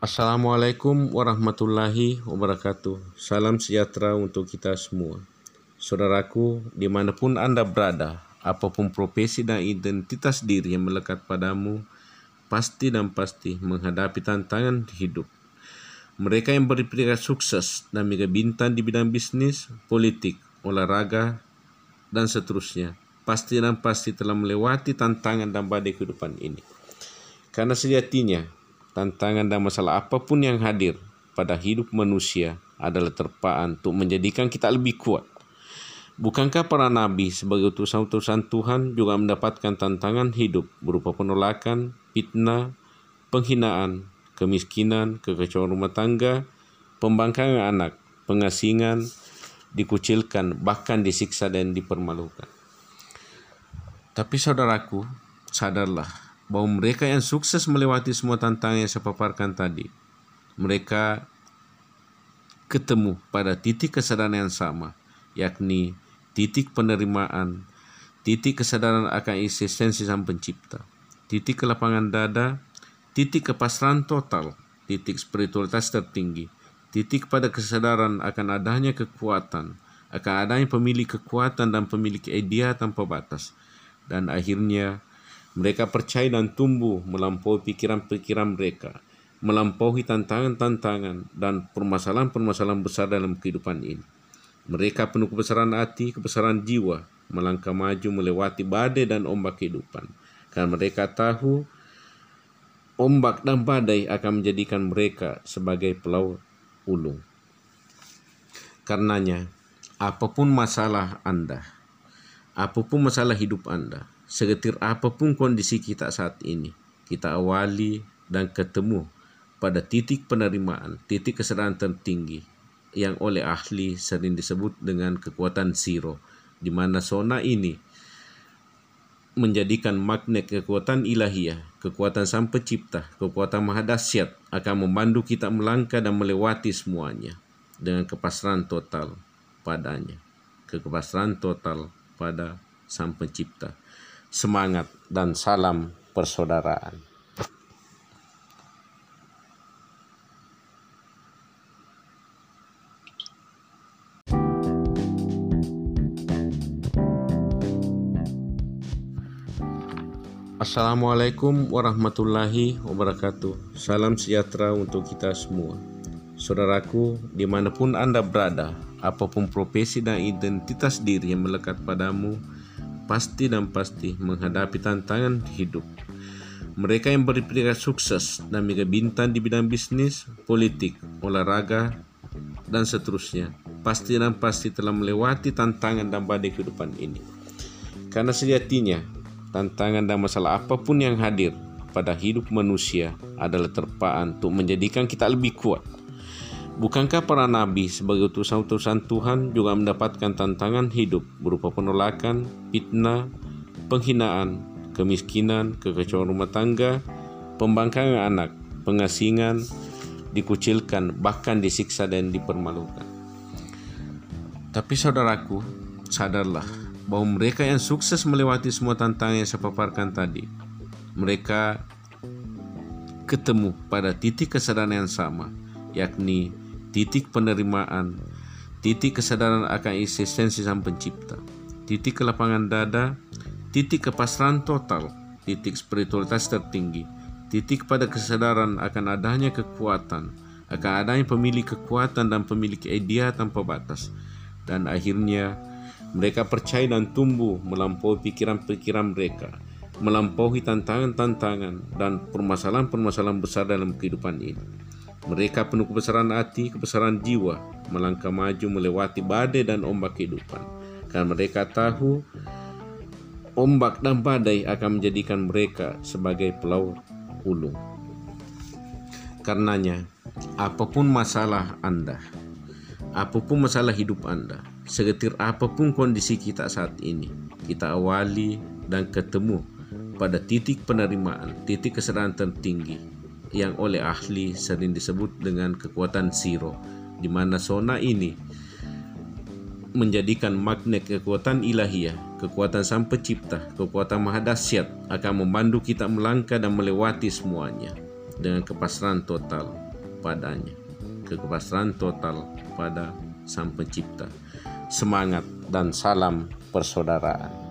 Assalamualaikum warahmatullahi wabarakatuh. Salam sejahtera untuk kita semua. Saudaraku, di mana pun Anda berada, apa pun profesi dan identitas diri yang melekat padamu, pasti dan pasti menghadapi tantangan hidup. Mereka yang berpredikat sukses dan mega bintang di bidang bisnis, politik, olahraga, dan seterusnya, pasti dan pasti telah melewati tantangan dan badai kehidupan ini. Karena sejatinya, tantangan dan masalah apa pun yang hadir pada hidup manusia adalah terpaan untuk menjadikan kita lebih kuat. Bukankah para nabi sebagai utusan-utusan Tuhan juga mendapatkan tantangan hidup berupa penolakan, fitnah, penghinaan, kemiskinan, kekecewaan rumah tangga, pembangkangan anak, pengasingan, dikucilkan, bahkan disiksa dan dipermalukan. Tapi saudaraku, sadarlah bahwa mereka yang sukses melewati semua tantangan yang saya paparkan tadi, mereka ketemu pada titik kesadaran yang sama, yakni titik penerimaan, titik kesadaran akan eksistensi Sang Pencipta, titik kelapangan dada, titik kepasrahan total, titik spiritualitas tertinggi, titik pada kesadaran akan adanya kekuatan, akan adanya pemilik kekuatan dan pemilik idea tanpa batas, dan akhirnya mereka percaya dan tumbuh melampaui pikiran-pikiran mereka, melampaui tantangan-tantangan dan permasalahan-permasalahan besar dalam kehidupan ini. Mereka penuh kebesaran hati, kebesaran jiwa, melangkah maju melewati badai dan ombak kehidupan. Karena mereka tahu ombak dan badai akan menjadikan mereka sebagai pelaut ulung. Karenanya, apa pun masalah Anda, apa pun masalah hidup Anda, segetir apa pun kondisi kita saat ini, kita awali dan ketemu pada titik penerimaan, titik kesadaran tertinggi yang oleh ahli sering disebut dengan kekuatan zero, di mana zona ini menjadikan magnet kekuatan ilahiyah, kekuatan sang pencipta, kekuatan maha dahsyat akan membantu kita melangkah dan melewati semuanya dengan kepasrahan total padanya, kepasrahan total pada sang pencipta semangat, dan salam persaudaraan. Assalamualaikum warahmatullahi wabarakatuh. Salam sejahtera untuk kita semua. Saudaraku, di mana pun Anda berada, apa pun profesi dan identitas diri yang melekat padamu, pasti dan pasti menghadapi tantangan hidup. Mereka yang berpredikat sukses dan mega bintang di bidang bisnis, politik, olahraga, dan seterusnya, pasti dan pasti telah melewati tantangan dan badai kehidupan ini. Karena sejatinya, tantangan dan masalah apa pun yang hadir pada hidup manusia adalah terpaan untuk menjadikan kita lebih kuat Bukankah para nabi sebagai utusan-utusan Tuhan juga mendapatkan tantangan hidup berupa penolakan, fitnah, penghinaan, kemiskinan, kekecewaan rumah tangga, pembangkangan anak, pengasingan, dikucilkan, bahkan disiksa dan dipermalukan. Tapi saudaraku, sadarlah bahwa mereka yang sukses melewati semua tantangan yang saya paparkan tadi, mereka ketemu pada titik kesadaran yang sama, yakni titik penerimaan, titik kesadaran akan eksistensi Sang Pencipta, titik kelapangan dada, titik kepasrahan total, titik spiritualitas tertinggi, titik pada kesadaran akan adanya kekuatan, akan adanya pemilik kekuatan dan pemilik idea tanpa batas, dan akhirnya mereka percaya dan tumbuh melampaui pikiran-pikiran mereka, melampaui tantangan-tantangan dan permasalahan-permasalahan besar dalam kehidupan ini. Mereka penuh kebesaran hati, kebesaran jiwa, melangkah maju melewati badai dan ombak kehidupan. Karena mereka tahu ombak dan badai akan menjadikan mereka sebagai pelaut ulung. Karenanya, apa pun masalah Anda, apa pun masalah hidup Anda, segetir apa pun kondisi kita saat ini, kita awali dan ketemu pada titik penerimaan, titik kesadaran tertinggi, yang oleh ahli sering disebut dengan kekuatan zero, di mana zona ini menjadikan magnet kekuatan ilahiyah, kekuatan sang pencipta, kekuatan maha akan membantu kita melangkah dan melewati semuanya dengan kepasrahan total padanya. Kepasrahan total pada Sang Pencipta. Semangat dan salam persaudaraan.